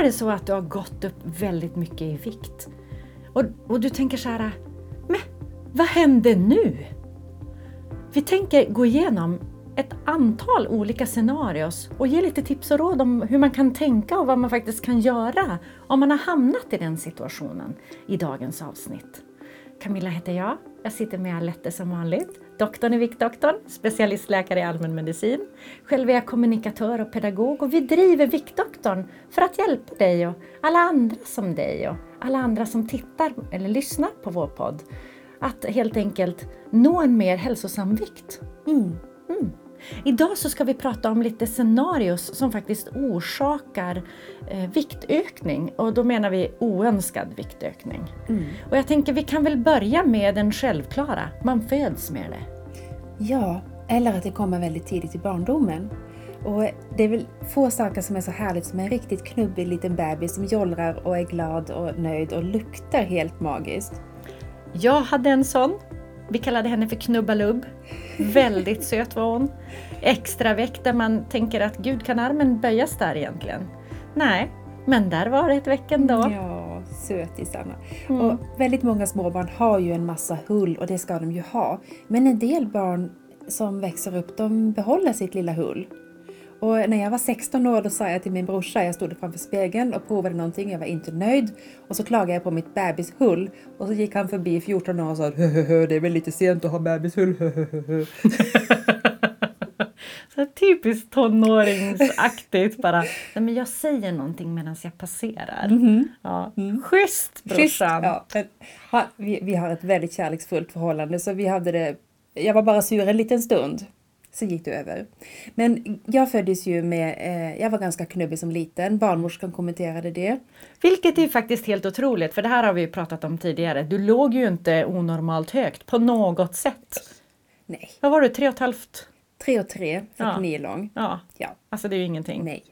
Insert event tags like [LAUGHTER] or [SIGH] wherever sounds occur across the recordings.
är det så att du har gått upp väldigt mycket i vikt och, och du tänker så här, men vad händer nu? Vi tänker gå igenom ett antal olika scenarios och ge lite tips och råd om hur man kan tänka och vad man faktiskt kan göra om man har hamnat i den situationen i dagens avsnitt. Camilla heter jag. Jag sitter med Alette som vanligt. Doktorn är Viktdoktorn, specialistläkare i allmänmedicin. Själv är jag kommunikatör och pedagog och vi driver Viktdoktorn för att hjälpa dig och alla andra som dig och alla andra som tittar eller lyssnar på vår podd att helt enkelt nå en mer hälsosam vikt. Mm. Mm. Idag så ska vi prata om lite scenarios som faktiskt orsakar eh, viktökning och då menar vi oönskad viktökning. Mm. Och jag tänker vi kan väl börja med den självklara, man föds med det. Ja, eller att det kommer väldigt tidigt i barndomen. Och det är väl få saker som är så härligt som en riktigt knubbig liten bebis som jollrar och är glad och nöjd och luktar helt magiskt. Jag hade en sån. Vi kallade henne för Knubbalubb. Väldigt söt var hon. Extra väck där man tänker att gud kan armen böjas där egentligen? Nej, men där var det ett väck ändå. Ja, sötisarna. Mm. Och väldigt många småbarn har ju en massa hull och det ska de ju ha. Men en del barn som växer upp, de behåller sitt lilla hull. Och när jag var 16 år då sa jag till min brorsa, jag stod framför spegeln och provade någonting, jag var inte nöjd. Och så klagade jag på mitt bebishull. Och så gick han förbi 14 år och sa Höhöhö, det är väl lite sent att ha bebishull. höhöhö." [LAUGHS] Så typiskt tonåringsaktigt bara. Nej, men jag säger någonting medan jag passerar. Ja. Schysst Mhm. Schysst, brorsan! ja. Vi, vi har ett väldigt kärleksfullt förhållande så vi hade det, jag var bara sur en liten stund. Så gick det över. Men jag föddes ju med, eh, jag var ganska knubbig som liten, barnmorskan kommenterade det. Vilket är faktiskt helt otroligt, för det här har vi ju pratat om tidigare. Du låg ju inte onormalt högt på något sätt. Nej, Vad var du, tre och ett halvt? tre och tre, Ja. 49 lång. Ja, Ja, alltså det är ju ingenting. nej.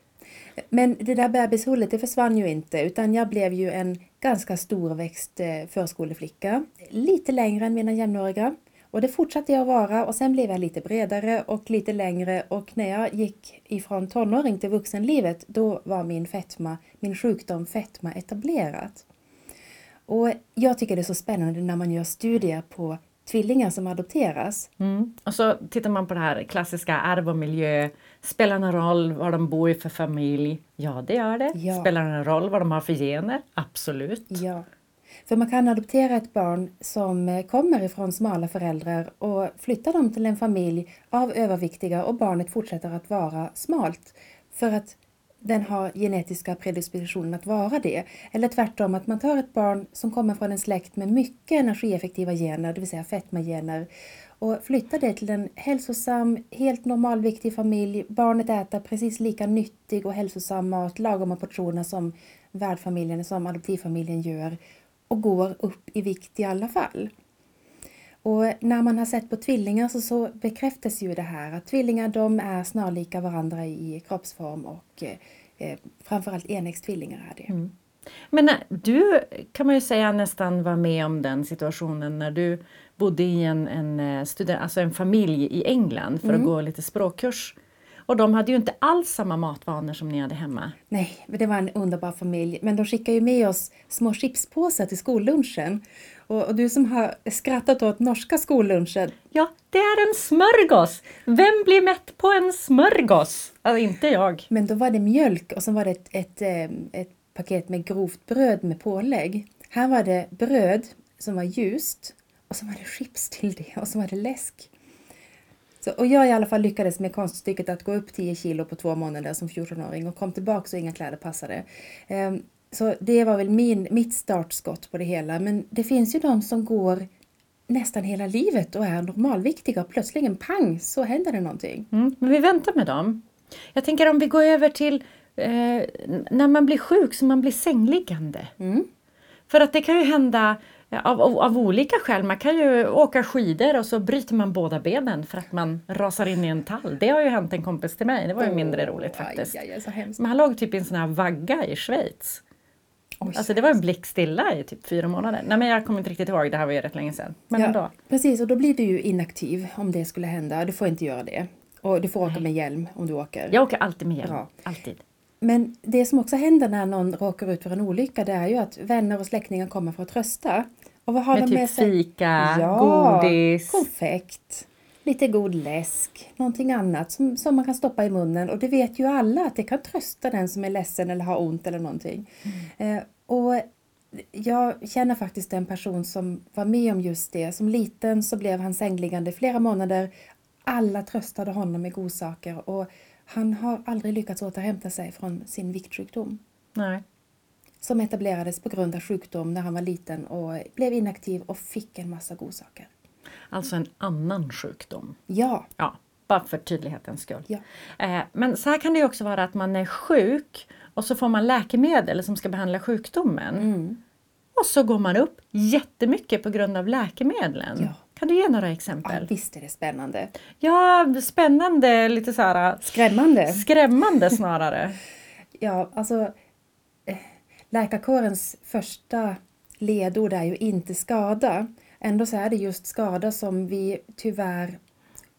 Men det där bebishullet det försvann ju inte utan jag blev ju en ganska storväxt eh, förskoleflicka. Lite längre än mina jämnåriga. Och det fortsatte jag vara och sen blev jag lite bredare och lite längre och när jag gick ifrån tonåring till vuxenlivet då var min fetma, min sjukdom fetma etablerat. Och jag tycker det är så spännande när man gör studier på tvillingar som adopteras. Mm. Och så tittar man på det här klassiska arv och miljö. Spelar någon roll vad de bor i för familj? Ja, det gör det. Ja. Spelar någon roll vad de har för gener? Absolut. Ja. För man kan adoptera ett barn som eh, kommer ifrån smala föräldrar och flytta dem till en familj av överviktiga och barnet fortsätter att vara smalt för att den har genetiska predispositionen att vara det. Eller tvärtom att man tar ett barn som kommer från en släkt med mycket energieffektiva gener, det vill säga fetmagener och flyttar det till en hälsosam, helt normalviktig familj. Barnet äter precis lika nyttig och hälsosam mat, lagom portioner som värdfamiljen, som adoptivfamiljen gör och går upp i vikt i alla fall. Och när man har sett på tvillingar så, så bekräftas ju det här att tvillingar de är snarlika varandra i kroppsform och eh, eh, framförallt enäggstvillingar är det. Men eh, du kan man ju säga nästan var med om den situationen när du bodde i en, en, eh, student, alltså en familj i England för att gå lite språkkurs. Och de hade ju inte alls samma matvanor som ni hade hemma. Nej, men det var en underbar familj. Men de skickar ju med oss små chipspåsar till skollunchen. Och, och du som har skrattat åt norska skollunchen, Ja, det är en smörgås! Vem blir mätt på en smörgås? Alltså inte jag. men då var det mjölk och så var det ett, ett, eh, ett paket med grovt bröd med pålägg. Här var det bröd som var ljust och så var det chips till det och så var det läsk. Så, och jag i alla fall lyckades med konststycket att gå upp 10 kilo på två månader som 14-åring och kom tillbaka och inga kläder passade. Ehm, så det var väl min, mitt startskott på det hela. Men det finns ju de som går nästan hela livet och är normalviktiga och plötsligen pang så händer det någonting. Mm, men vi väntar med dem. Jag tänker om vi går över till eh, när man blir sjuk så man blir sängliggande. Mm. För att det kan ju hända eh, av, av, av olika skäl. Man kan ju åka skidor och så bryter man båda benen för att man rasar in i en tall. Det har ju hänt en kompis till mig. Det var ju mindre roligt faktiskt. Aj, aj, så hemskt. Men han låg typ i en sån här vagga i Schweiz. Oj. Alltså det var en blickstilla i typ fyra månader. Nej men jag kommer inte riktigt ihåg, det här var ju rätt länge sedan. Men ändå. Precis, och då blir du ju inaktiv om det skulle hända. Du får inte göra det. Och du får åka med hjälm om du åker. Jag åker alltid med hjälm. Bra. Alltid. Men det som också händer när någon råkar ut för en olycka det är ju att vänner och släktingar kommer för att trösta. Och vad har Med de typ med sig? fika, Ja, godis. konfekt, lite god läsk, någonting annat som, som man kan stoppa i munnen. Och det vet ju alla att det kan trösta den som är ledsen eller har ont eller någonting. Eh, och jag känner faktiskt en person som var med om just det. Som liten så blev han sängliggande i flera månader. Alla tröstade honom med godsaker och han har aldrig lyckats återhämta sig från sin viktsjukdom Nej. som etablerades på grund av sjukdom när han var liten och blev inaktiv och fick en massa godsaker. Alltså en annan sjukdom. Ja, Ja, bara för tydlighetens skull. Ja. Eh, men så här kan det också vara att man är sjuk och så får man läkemedel som ska behandla sjukdomen. mm. Och så går man upp jättemycket på grund av läkemedlen. Ja. Kan du ge några ja exempel? visst är det spännande. Ja, spännande, lite så här Skrämmande. skrämmande snarare. [LAUGHS] Ja, alltså eh, läkarkårens första ledord är ju inte skada. Ändå så är det just skada som vi tyvärr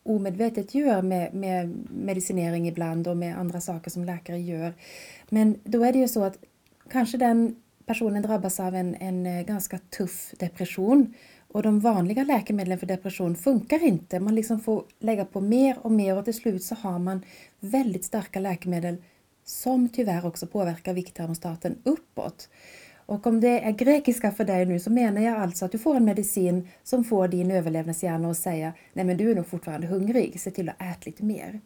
omedvetet gör med, med medicinering ibland och med andra saker som läkare gör. Men då är det ju så att kanske den personen drabbas av en, en eh, ganska tuff depression och de vanliga läkemedlen för depression funkar inte. Man liksom får lägga på mer och mer och till slut så har man väldigt starka läkemedel som tyvärr också påverkar vikttermostaten uppåt. Och om det är grekiska för dig nu så menar jag alltså att du får en medicin som får din överlevnadshjärna att säga nej men du är nog fortfarande hungrig, se till att äta lite mer.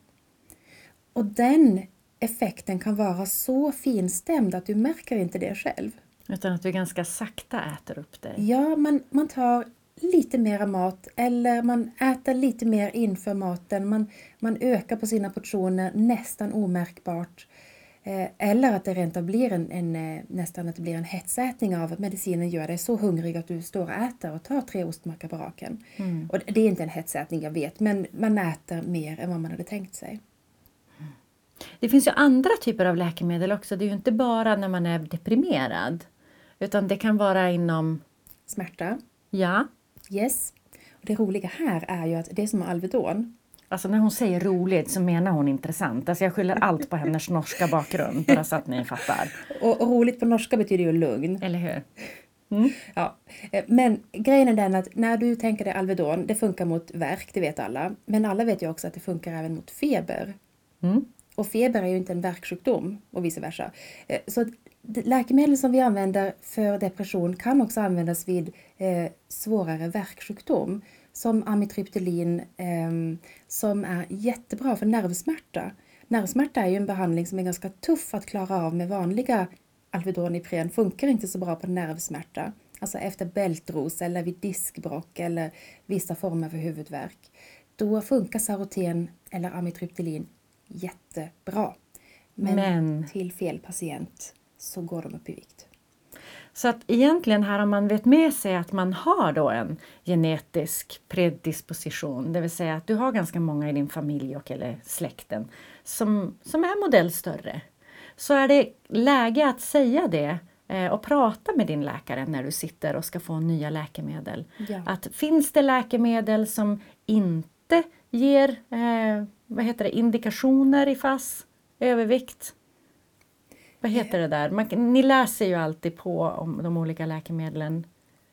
Och den effekten kan vara så finstämd att du märker inte det själv. Utan att du ganska sakta äter upp dig. Ja, man, man tar lite mera mat eller man äter lite mer inför maten. Man, man ökar på sina portioner nästan omärkbart. Eh, eller att det rent blir en, en, eh, nästan att det blir en hetsätning av att medicinen gör dig så hungrig att du står och äter och tar tre ostmackor på raken. Mm. Och det är inte en hetsätning, jag vet, men man äter mer än vad man hade tänkt sig. Det finns ju andra typer av läkemedel också. Det är ju inte bara när man är deprimerad. Utan det kan vara inom, Smärta, ja, yes. Och det roliga här är ju att det är som Alvedon. Alltså när hon säger roligt så menar hon intressant. Alltså jag skyller allt på hennes norska bakgrund, bara så att ni fattar. Och, och roligt på norska betyder ju lugn. Eller hur? Ja, eh, men grejen är den att när du tänker dig Alvedon, det funkar mot värk, det vet alla. Men alla vet ju också att det funkar även mot feber. Mm. Och feber är ju inte en värksjukdom och vice versa. Eh, Så läkemedel som vi använder för depression kan också användas vid eh, svårare värksjukdom. Som amitriptylin ehm, som är jättebra för nervsmärta. Nervsmärta är ju en behandling som är ganska tuff att klara av med vanliga Alvedon Ipren. Funkar inte så bra på nervsmärta. Alltså efter bältros eller vid diskbråck eller vissa former för huvudvärk. Då funkar Saroten eller amitriptylin jättebra. Men, Men- till fel patient så går de upp i vikt. Så att egentligen här om man vet med sig att man har då en genetisk predisposition, det vill säga att du har ganska många i din familj och eller släkten som, som är modellstörre, så är det läge att säga det eh, och prata med din läkare när du sitter och ska få nya läkemedel. Ja. Att finns det läkemedel som inte ger eh, vad heter det, indikationer i FASS, övervikt, vad heter det där? Man, ni läser ju alltid på om de olika läkemedlen.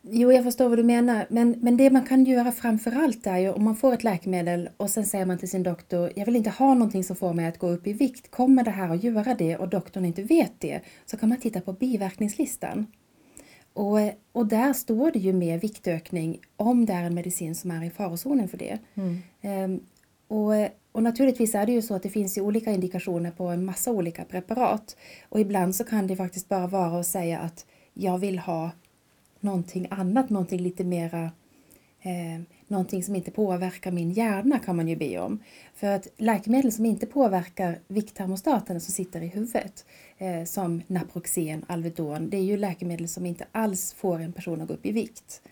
Jo, jag förstår vad du menar. Men, men det man kan göra framför allt är ju om man får ett läkemedel och sen säger man till sin doktor, jag vill inte ha någonting som får mig att gå upp i vikt. Kommer det här att göra det och doktorn inte vet det, så kan man titta på biverkningslistan. Och, och där står det ju med viktökning om det är en medicin som är i farozonen för det. Ehm, och, och naturligtvis är det ju så att det finns ju olika indikationer på en massa olika preparat. Och ibland så kan det faktiskt bara vara att säga att jag vill ha någonting annat, någonting lite mera eh, någonting som inte påverkar min hjärna kan man ju be om. För att läkemedel som inte påverkar vikttermostaten som sitter i huvudet, eh, som Naproxen, Alvedon, det är ju läkemedel som inte alls får en person att gå upp i vikt.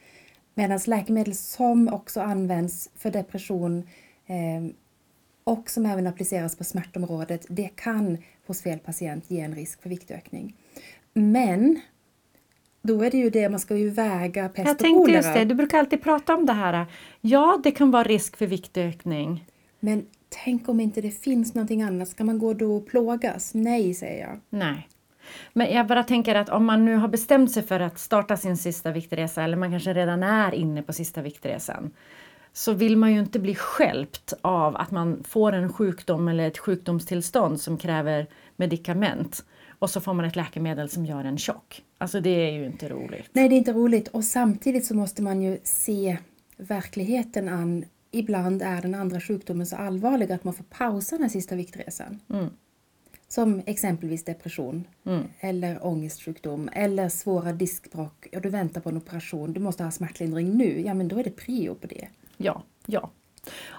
Medan läkemedel som också används för depression eh, och som även appliceras på smärtområdet, det kan hos fel patient ge en risk för viktökning. Men då är det ju det, man ska ju väga pest Jag tänkte just det, du brukar alltid prata om det här. Ja, det kan vara risk för viktökning. Men tänk om inte det finns någonting annat, ska man gå då och plågas? Nej, säger jag. Nej. Men jag bara tänker att om man nu har bestämt sig för att starta sin sista viktresa eller man kanske redan är inne på sista viktresan så vill man ju inte bli skälpt av att man får en sjukdom eller ett sjukdomstillstånd som kräver medicament och så får man ett läkemedel som gör en tjock. Alltså det är ju inte roligt. Nej, det är inte roligt och samtidigt så måste man ju se verkligheten an. Ibland är den andra sjukdomen så allvarlig att man får pausa den sista viktresan. Mm. Som exempelvis depression Mm. eller ångestsjukdom eller svåra diskbråck och du väntar på en operation, du måste ha smärtlindring nu. Ja, men då är det prio på det. Ja, ja.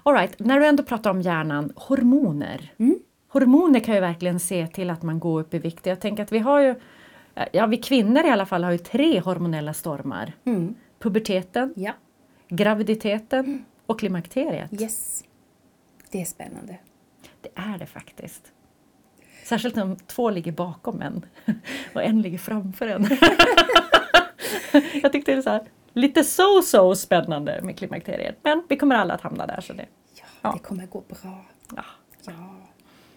All right. när du ändå pratar om hjärnan, hormoner. Mm. Hormoner kan ju verkligen se till att man går upp i vikt. Jag tänker att vi har ju, ja vi kvinnor i alla fall har ju tre hormonella stormar. Mm. Puberteten, Ja, graviditeten och klimakteriet. yes. Det är spännande. Det är det faktiskt. Särskilt om två ligger bakom en [LAUGHS] och en ligger framför en. [LAUGHS] Jag tyckte det är så här, lite so-so spännande med klimakteriet. Men vi kommer alla att hamna där. Så det, Ja, Ja. det kommer gå bra. ja. Ja,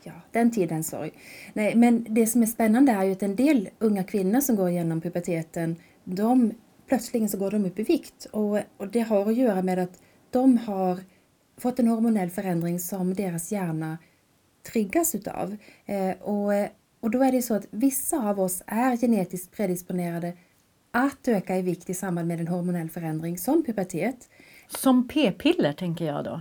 ja, den tiden sorg. Nej, men det som är spännande är ju att en del unga kvinnor som går igenom puberteten, de plötsligen så går de upp i vikt och, och det har att göra med att de har fått en hormonell förändring som deras hjärna triggas utav. Eh, och, och då är det så att vissa av oss är genetiskt predisponerade att öka i vikt i samband med en hormonell förändring som pubertet. Som p-piller tänker jag då.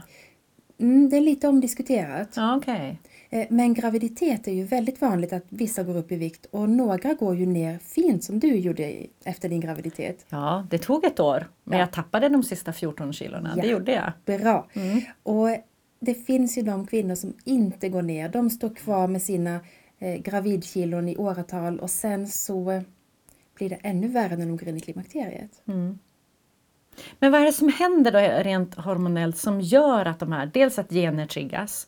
Mm, det är lite omdiskuterat. Okej. Eh, Men graviditet är ju väldigt vanligt att vissa går upp i vikt och några går ju ner fint som du gjorde efter din graviditet. Ja, det tog ett år. Men Ja. jag tappade de sista 14 kilona. Ja. Det gjorde jag. Bra! Mm. Och det finns ju de kvinnor som inte går ner. De står kvar med sina eh, gravidkilon i åratal och sen så blir det ännu värre när de går in i klimakteriet. Mm. Men vad är det som händer då rent hormonellt som gör att de här, dels att gener triggas,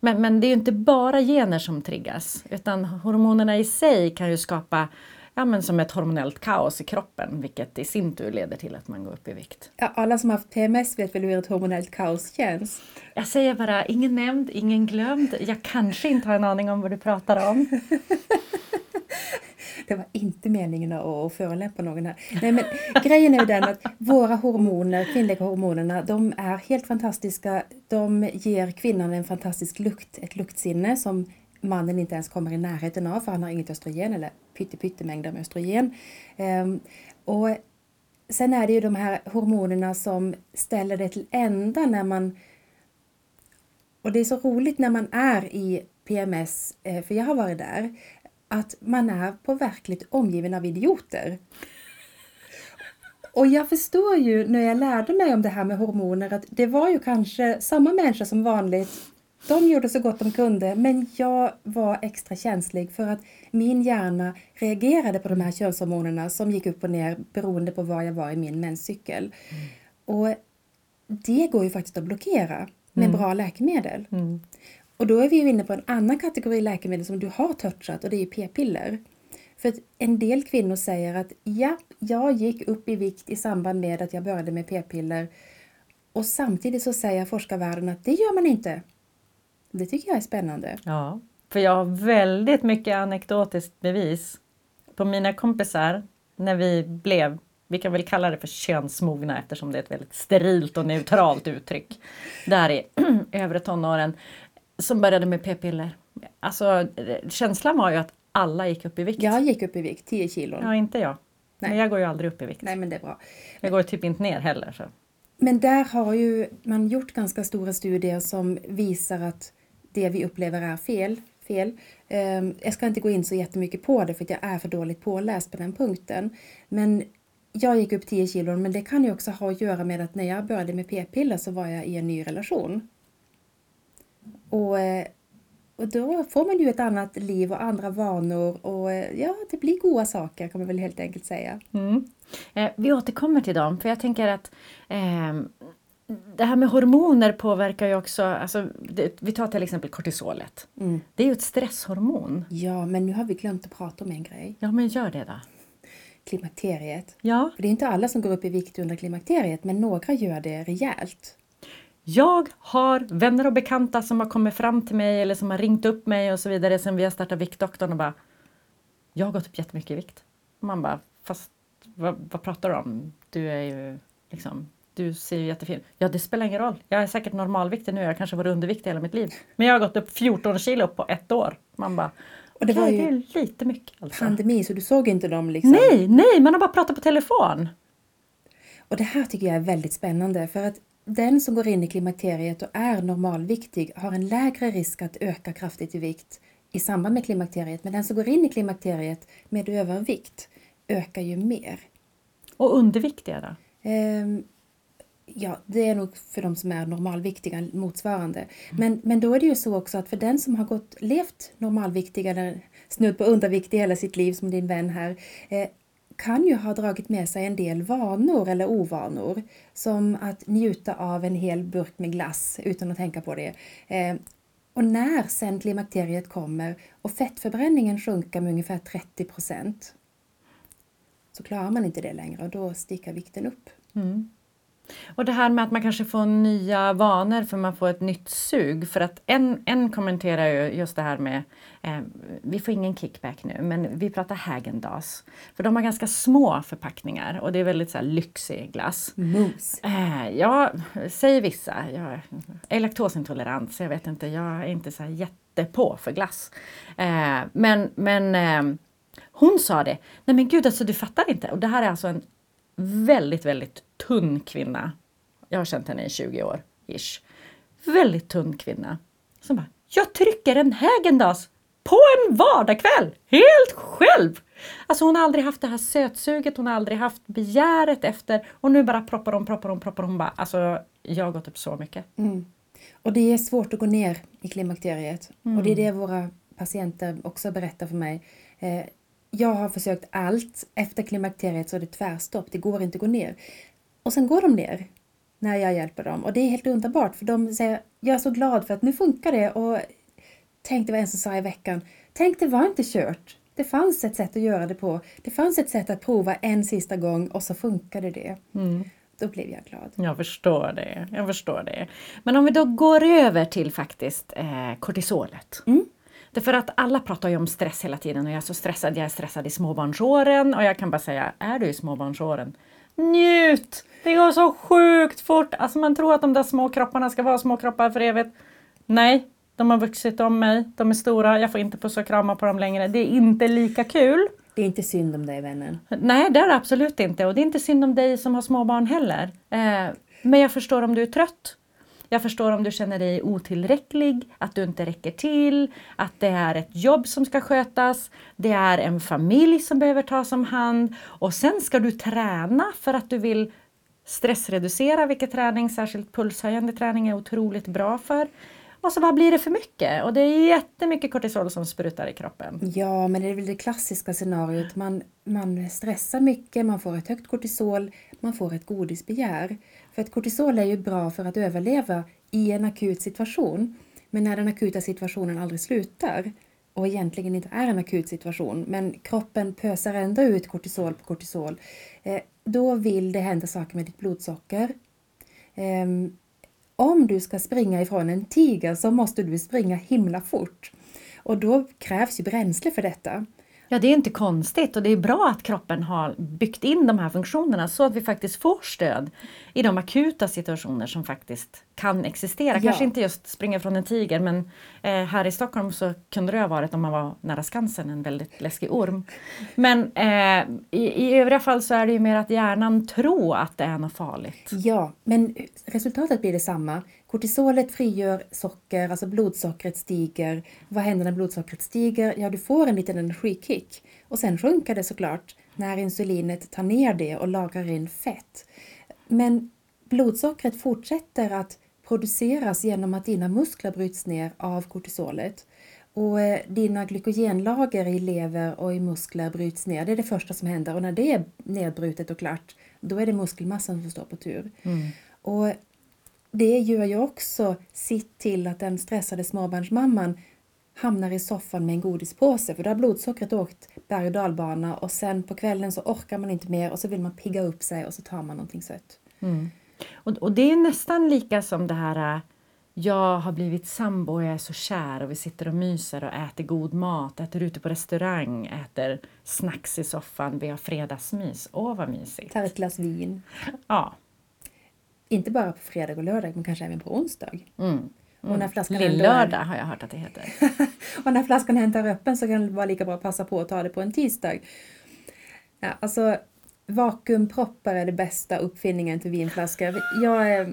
men, men det är ju inte bara gener som triggas, utan hormonerna i sig kan ju skapa ja, men som ett hormonellt kaos i kroppen, vilket i sin tur leder till att man går upp i vikt. Ja, alla som har haft PMS vet väl hur ett hormonellt kaos känns? Jag säger bara, ingen nämnd, ingen glömd. Jag kanske inte har en aning om vad du pratar om. [LAUGHS] Det var inte meningen att- att förolämpa någon här. Nej, men grejen är ju den att våra hormoner, kvinnliga hormonerna, de är helt fantastiska. De ger kvinnan en fantastisk lukt, ett luktsinne som mannen inte ens kommer i närheten av för han har inget östrogen eller pytte pyttemängder med östrogen. Ehm, och sen är det ju de här hormonerna som ställer det till ända när man och det är så roligt när man är i PMS, eh, för jag har varit där, att man är på verkligt omgiven av idioter. Och jag förstår ju när jag lärde mig om det här med hormoner att det var ju kanske samma människa som vanligt. De gjorde så gott de kunde men jag var extra känslig för att min hjärna reagerade på de här könshormonerna som gick upp och ner beroende på var jag var i min menscykel. Och det går ju faktiskt att blockera med bra läkemedel. Mm. Och då är vi ju inne på en annan kategori läkemedel som du har touchat och det är ju p-piller. För att en del kvinnor säger att ja, jag gick upp i vikt i samband med att jag började med p-piller. Och samtidigt så säger forskarvärlden att det gör man inte. Det tycker jag är spännande. Ja, för jag har väldigt mycket anekdotiskt bevis på mina kompisar när vi blev, vi kan väl kalla det för könsmogna eftersom det är ett väldigt sterilt och neutralt uttryck, där i [CLEARS THROAT] övre tonåren, som började med p-piller. Alltså känslan var ju att alla gick upp i vikt. Jag gick upp i vikt, 10 kilon. Ja, inte jag. Nej. Men jag går ju aldrig upp i vikt. Nej men det är bra. Jag går typ inte ner heller. Så. Men där har ju man gjort ganska stora studier som visar att det vi upplever är fel. fel. Ehm, jag ska inte gå in så jättemycket på det för att jag är för dåligt påläst på den punkten. Men jag gick upp 10 kilo men det kan ju också ha att göra med att när jag började med p-piller så var jag i en ny relation. Och, eh, och då får man ju ett annat liv och andra vanor och eh, ja, det blir goda saker kan man väl helt enkelt säga. Mm. Eh, vi återkommer till dem, för jag tänker att ehm, det här med hormoner påverkar ju också, alltså, det, vi tar till exempel kortisolet. Mm. Det är ju ett stresshormon. Ja, men nu har vi glömt att prata om en grej. Ja, men gör det då. Klimakteriet. Ja, För det är inte alla som går upp i vikt under klimakteriet, men några gör det rejält. Jag har vänner och bekanta som har kommit fram till mig eller som har ringt upp mig och så vidare sen vi har startat Viktdoktorn och bara Jag har gått upp jättemycket i vikt. Man bara, fast vad, vad pratar du om? Du är ju liksom du ser ju jättefin Ja, det spelar ingen roll. Jag är säkert normalviktig nu. Jag kanske varit underviktig hela mitt liv. Men jag har gått upp 14 kilo på ett år. Man bara, Och det var "Okej, ju det är lite mycket alltså. pandemi så du såg inte dem liksom. Nej, nej, man har bara pratat på telefon. Och det här tycker jag är väldigt spännande för att den som går in i klimakteriet och är normalviktig har en lägre risk att öka kraftigt i vikt i samband med klimakteriet. Men den som går in i klimakteriet med övervikt ökar ju mer. Och underviktiga då? Ehm, ja, det är nog för de som är normalviktiga motsvarande. Men, men då är det ju så också att för den som har gått, levt normalviktig eller snudd på underviktig hela sitt liv som din vän här, eh, kan ju ha dragit med sig en del vanor eller ovanor. Som att njuta av en hel burk med glass utan att tänka på det. Eh, och när sen klimakteriet kommer och fettförbränningen sjunker med ungefär 30 procent så klarar man inte det längre och då sticker vikten upp. Och det här med att man kanske får nya vanor för man får ett nytt sug. För att en, en kommenterar ju just det här med, eh, vi får ingen kickback nu, men vi pratar Häagen-Dazs. För de har ganska små förpackningar och det är väldigt så här, lyxig glass. Mos. Eh, ja, säger vissa. Jag är laktosintolerant så jag vet inte, jag är inte så jättepå för glass. Eh, men men eh, hon sa det, nej men gud alltså du fattar inte. Och det här är alltså en väldigt, väldigt tunn kvinna. Jag har känt henne i 20 år, ish. Väldigt tunn kvinna. Som bara, jag trycker en Häagen-Dazs på en vardagkväll, helt själv! Alltså hon har aldrig haft det här sötsuget, hon har aldrig haft begäret efter och nu bara proppar hon, proppar hon, proppar hon bara. Alltså jag har gått upp så mycket. Mm. Och det är svårt att gå ner i klimakteriet. Och det är det våra patienter också berättar för mig. Eh, jag har försökt allt. Efter klimakteriet så är det tvärstopp. Det går inte att gå ner. Och sen går de ner när jag hjälper dem. Och det är helt underbart för de säger jag är så glad för att nu funkar det. Och tänk det var en som sa i veckan. Tänk det var inte kört. Det fanns ett sätt att göra det på. Det fanns ett sätt att prova en sista gång och så funkade det. Då blev jag glad. Jag förstår det. Jag förstår det. Men om vi då går över till faktiskt eh, kortisolet. Därför att alla pratar ju om stress hela tiden och jag är så stressad. Jag är stressad i småbarnsåren och jag kan bara säga, är du i småbarnsåren? Njut! Det går så sjukt fort! Alltså man tror att de där små kropparna ska vara små kroppar för evigt. Nej, de har vuxit om mig. De är stora. Jag får inte pussa och krama på dem längre. Det är inte lika kul. Det är inte synd om dig vännen. Nej, det är det absolut inte. Och det är inte synd om dig som har småbarn heller. Eh, men jag förstår om du är trött. Jag förstår om du känner dig otillräcklig, att du inte räcker till, att det är ett jobb som ska skötas, det är en familj som behöver tas om hand och sen ska du träna för att du vill stressreducera, vilket träning, särskilt pulshöjande träning, är otroligt bra för. Och så bara blir det för mycket och det är jättemycket kortisol som sprutar i kroppen. Ja, men det är väl det klassiska scenariot. Man, man stressar mycket, man får ett högt kortisol, man får ett godisbegär. För att kortisol är ju bra för att överleva i en akut situation. Men när den akuta situationen aldrig slutar och egentligen inte är en akut situation, men kroppen pösar ändå ut kortisol på kortisol, eh, då vill det hända saker med ditt blodsocker. Ehm, om du ska springa ifrån en tiger så måste du springa himla fort. Och då krävs ju bränsle för detta. Ja, det är inte konstigt och det är bra att kroppen har byggt in de här funktionerna så att vi faktiskt får stöd i de akuta situationer som faktiskt kan existera. Ja. Kanske inte just springa från en tiger men eh, här i Stockholm så kunde det ha varit om man var nära Skansen en väldigt läskig orm. Men eh, i, i övriga fall så är det ju mer att hjärnan tror att det är något farligt. Ja, men resultatet blir detsamma. Kortisolet frigör socker, alltså blodsockret stiger. Vad händer när blodsockret stiger? Ja, du får en liten energikick. Och sen sjunker det såklart när insulinet tar ner det och lagrar in fett. Men blodsockret fortsätter att produceras genom att dina muskler bryts ner av kortisolet. Och eh, dina glykogenlager i lever och i muskler bryts ner. Det är det första som händer. Och när det är nedbrutet och klart, då är det muskelmassan som står på tur. Och det gör ju också sitt till att den stressade småbarnsmamman hamnar i soffan med en godispåse för då har blodsockret åkt berg och dalbana och sen på kvällen så orkar man inte mer och så vill man pigga upp sig och så tar man någonting sött. Och, och det är nästan lika som det här äh, jag har blivit sambo och jag är så kär och vi sitter och myser och äter god mat, äter ute på restaurang, äter snacks i soffan, vi har fredagsmys. Åh vad mysigt! Tar ett glas vin. Ja. Inte bara på fredag och lördag, men kanske även på onsdag. Mm. Och när flaskan har jag hört att det heter. [LAUGHS] och när flaskan hämtar öppen så kan det vara lika bra att passa på att ta det på en tisdag. Ja, alltså, vakuumproppar är det bästa uppfinningen till vinflaskor. Jag, är-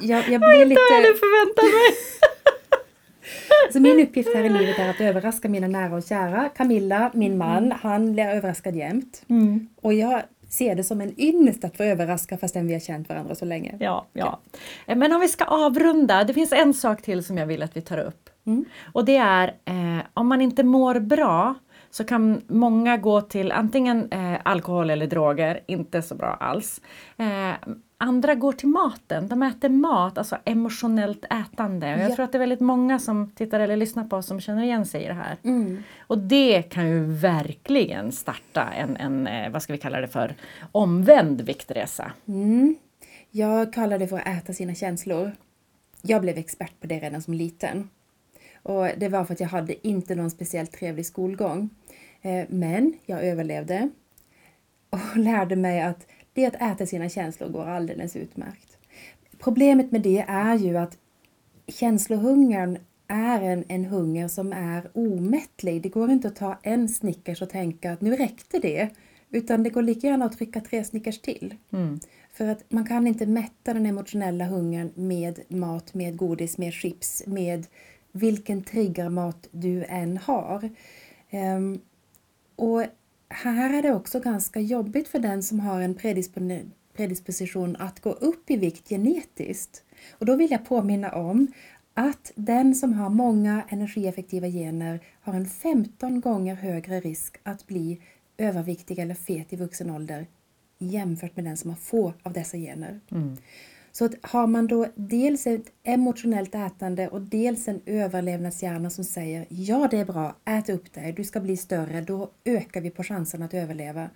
jag, jag blir Jag hade lite... förväntat mig! [LAUGHS] Så min uppgift här i livet är att överraska mina nära och kära. Camilla, min man, han blir överraskad jämt. Mm. Och jag ser det som en ynnest att få överraska fastän vi har känt varandra så länge. Ja, ja. Eh, Men om vi ska avrunda, det finns en sak till som jag vill att vi tar upp. Mm. Och det är eh, om man inte mår bra så kan många gå till antingen eh, alkohol eller droger, inte så bra alls. Eh, andra går till maten, de äter mat, alltså emotionellt ätande. Och jag Ja. tror att det är väldigt många som tittar eller lyssnar på oss som känner igen sig i det här. Mm. Och det kan ju verkligen starta en, en eh, vad ska vi kalla det för, omvänd viktresa. Mm. Jag kallar det för att äta sina känslor. Jag blev expert på det redan som liten. Och det var för att jag hade inte någon speciellt trevlig skolgång. Eh, Men jag överlevde och [LAUGHS] lärde mig att det att äta sina känslor går alldeles utmärkt. Problemet med det är ju att känslohungern är en, en hunger som är omättlig. Det går inte att ta en Snickers och tänka att nu räckte det. Utan det går lika gärna att trycka tre Snickers till. Mm. För att man kan inte mätta den emotionella hungern med mat, med godis, med chips, med vilken triggermat du än har. Ehm, och här är det också ganska jobbigt för den som har en predisposition att gå upp i vikt genetiskt. Och då vill jag påminna om att den som har många energieffektiva gener har en 15 gånger högre risk att bli överviktig eller fet i vuxen ålder jämfört med den som har få av dessa gener. Mm. Så att har man då dels ett emotionellt ätande och dels en överlevnadshjärna som säger ja det är bra, ät upp dig, du ska bli större, då ökar vi på chansen att överleva.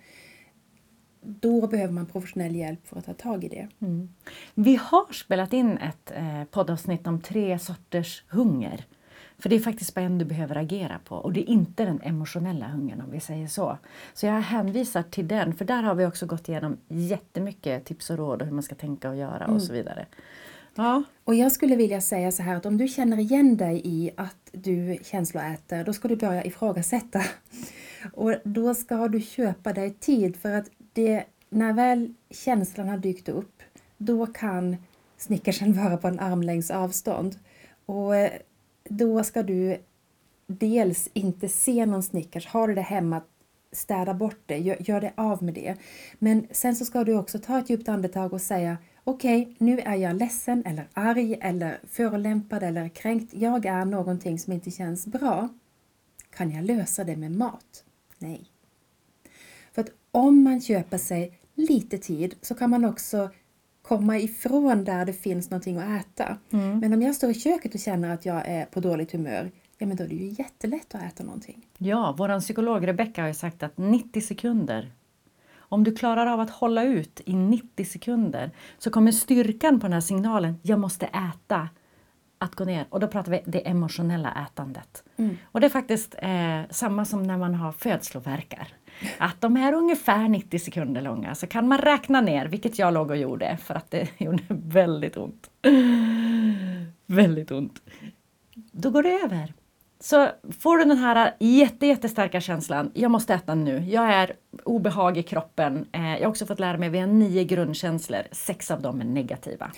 Då behöver man professionell hjälp för att ta tag i det. Mm. Vi har spelat in ett eh, poddavsnitt om tre sorters hunger. För det är faktiskt bara en du behöver agera på och det är inte den emotionella hungern om vi säger så. Så jag hänvisar till den för där har vi också gått igenom jättemycket tips och råd och hur man ska tänka och göra och så vidare. Ja, Och jag skulle vilja säga så här att om du känner igen dig i att du känsloäter, då ska du börja ifrågasätta. [LAUGHS] Och då ska du köpa dig tid för att det, när väl känslan har dykt upp, då kan snickersen [LAUGHS] vara på en armlängds avstånd. Och eh, då ska du dels inte se någon Snickers, har du det hemma, städa bort det, gör, gör det av med det. Men sen så ska du också ta ett djupt andetag och säga okej, nu är jag ledsen eller arg eller förolämpad eller kränkt. Jag är någonting som inte känns bra. Kan jag lösa det med mat? Nej. För att om man köper sig lite tid så kan man också komma ifrån där det finns någonting att äta. Men om jag står i köket och känner att jag är på dåligt humör, ja men då är det ju jättelätt att äta någonting. ja vår psykolog Rebecca har ju sagt att 90 sekunder om du klarar av att hålla ut i 90 sekunder så kommer styrkan på den här signalen, jag måste äta, att gå ner. Och då pratar vi det emotionella ätandet. Och det är faktiskt eh, samma som när man har födslovärkar. Att de är ungefär 90 sekunder långa så kan man räkna ner, vilket jag låg och gjorde för att det [LAUGHS] gjorde väldigt ont. väldigt ont. Då går det över. Så får du den här jätte, jättestarka känslan, jag måste äta nu, jag är obehag i kroppen. Eh, jag har också fått lära mig att vi har nio grundkänslor, sex av dem är negativa.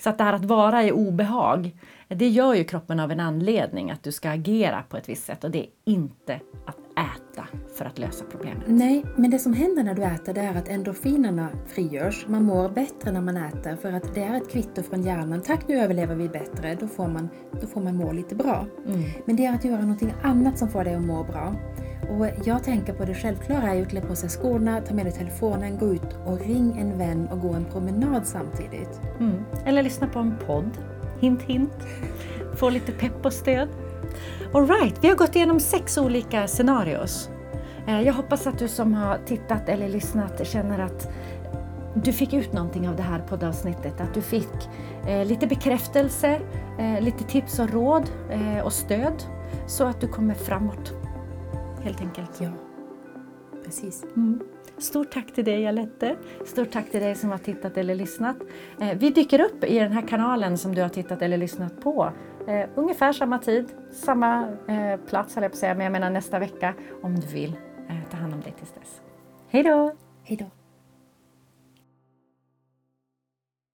Så att det här att vara i obehag, det gör ju kroppen av en anledning att du ska agera på ett visst sätt och det är inte att äta för att lösa problemet. Nej, men det som händer när du äter det är att endorfinerna frigörs. Man mår bättre när man äter för att det är ett kvitto från hjärnan. Tack, nu överlever vi bättre. Då får man, då får man må lite bra. Men det är att göra någonting annat som får dig att må bra. Och jag tänker på det självklara är ju att klä på sig skorna, ta med dig telefonen, gå ut och ring en vän och gå en promenad samtidigt. Mm. Eller lyssna på en podd. Hint hint. Få lite pepp och stöd. Alright, vi har gått igenom sex olika scenarios. Eh, jag hoppas att du som har tittat eller lyssnat känner att du fick ut någonting av det här poddavsnittet. Att du fick eh, lite bekräftelse, eh, lite tips och råd eh, och stöd så att du kommer framåt. Helt enkelt. Ja, precis. Mm. Stort tack till dig Alette. Stort tack till dig som har tittat eller lyssnat. Eh, vi dyker upp i den här kanalen som du har tittat eller lyssnat på. Eh, ungefär samma tid, samma eh, plats höll jag på att säga, men jag menar nästa vecka om du vill. Ta hand om dig tills dess. Hej då! Hej då!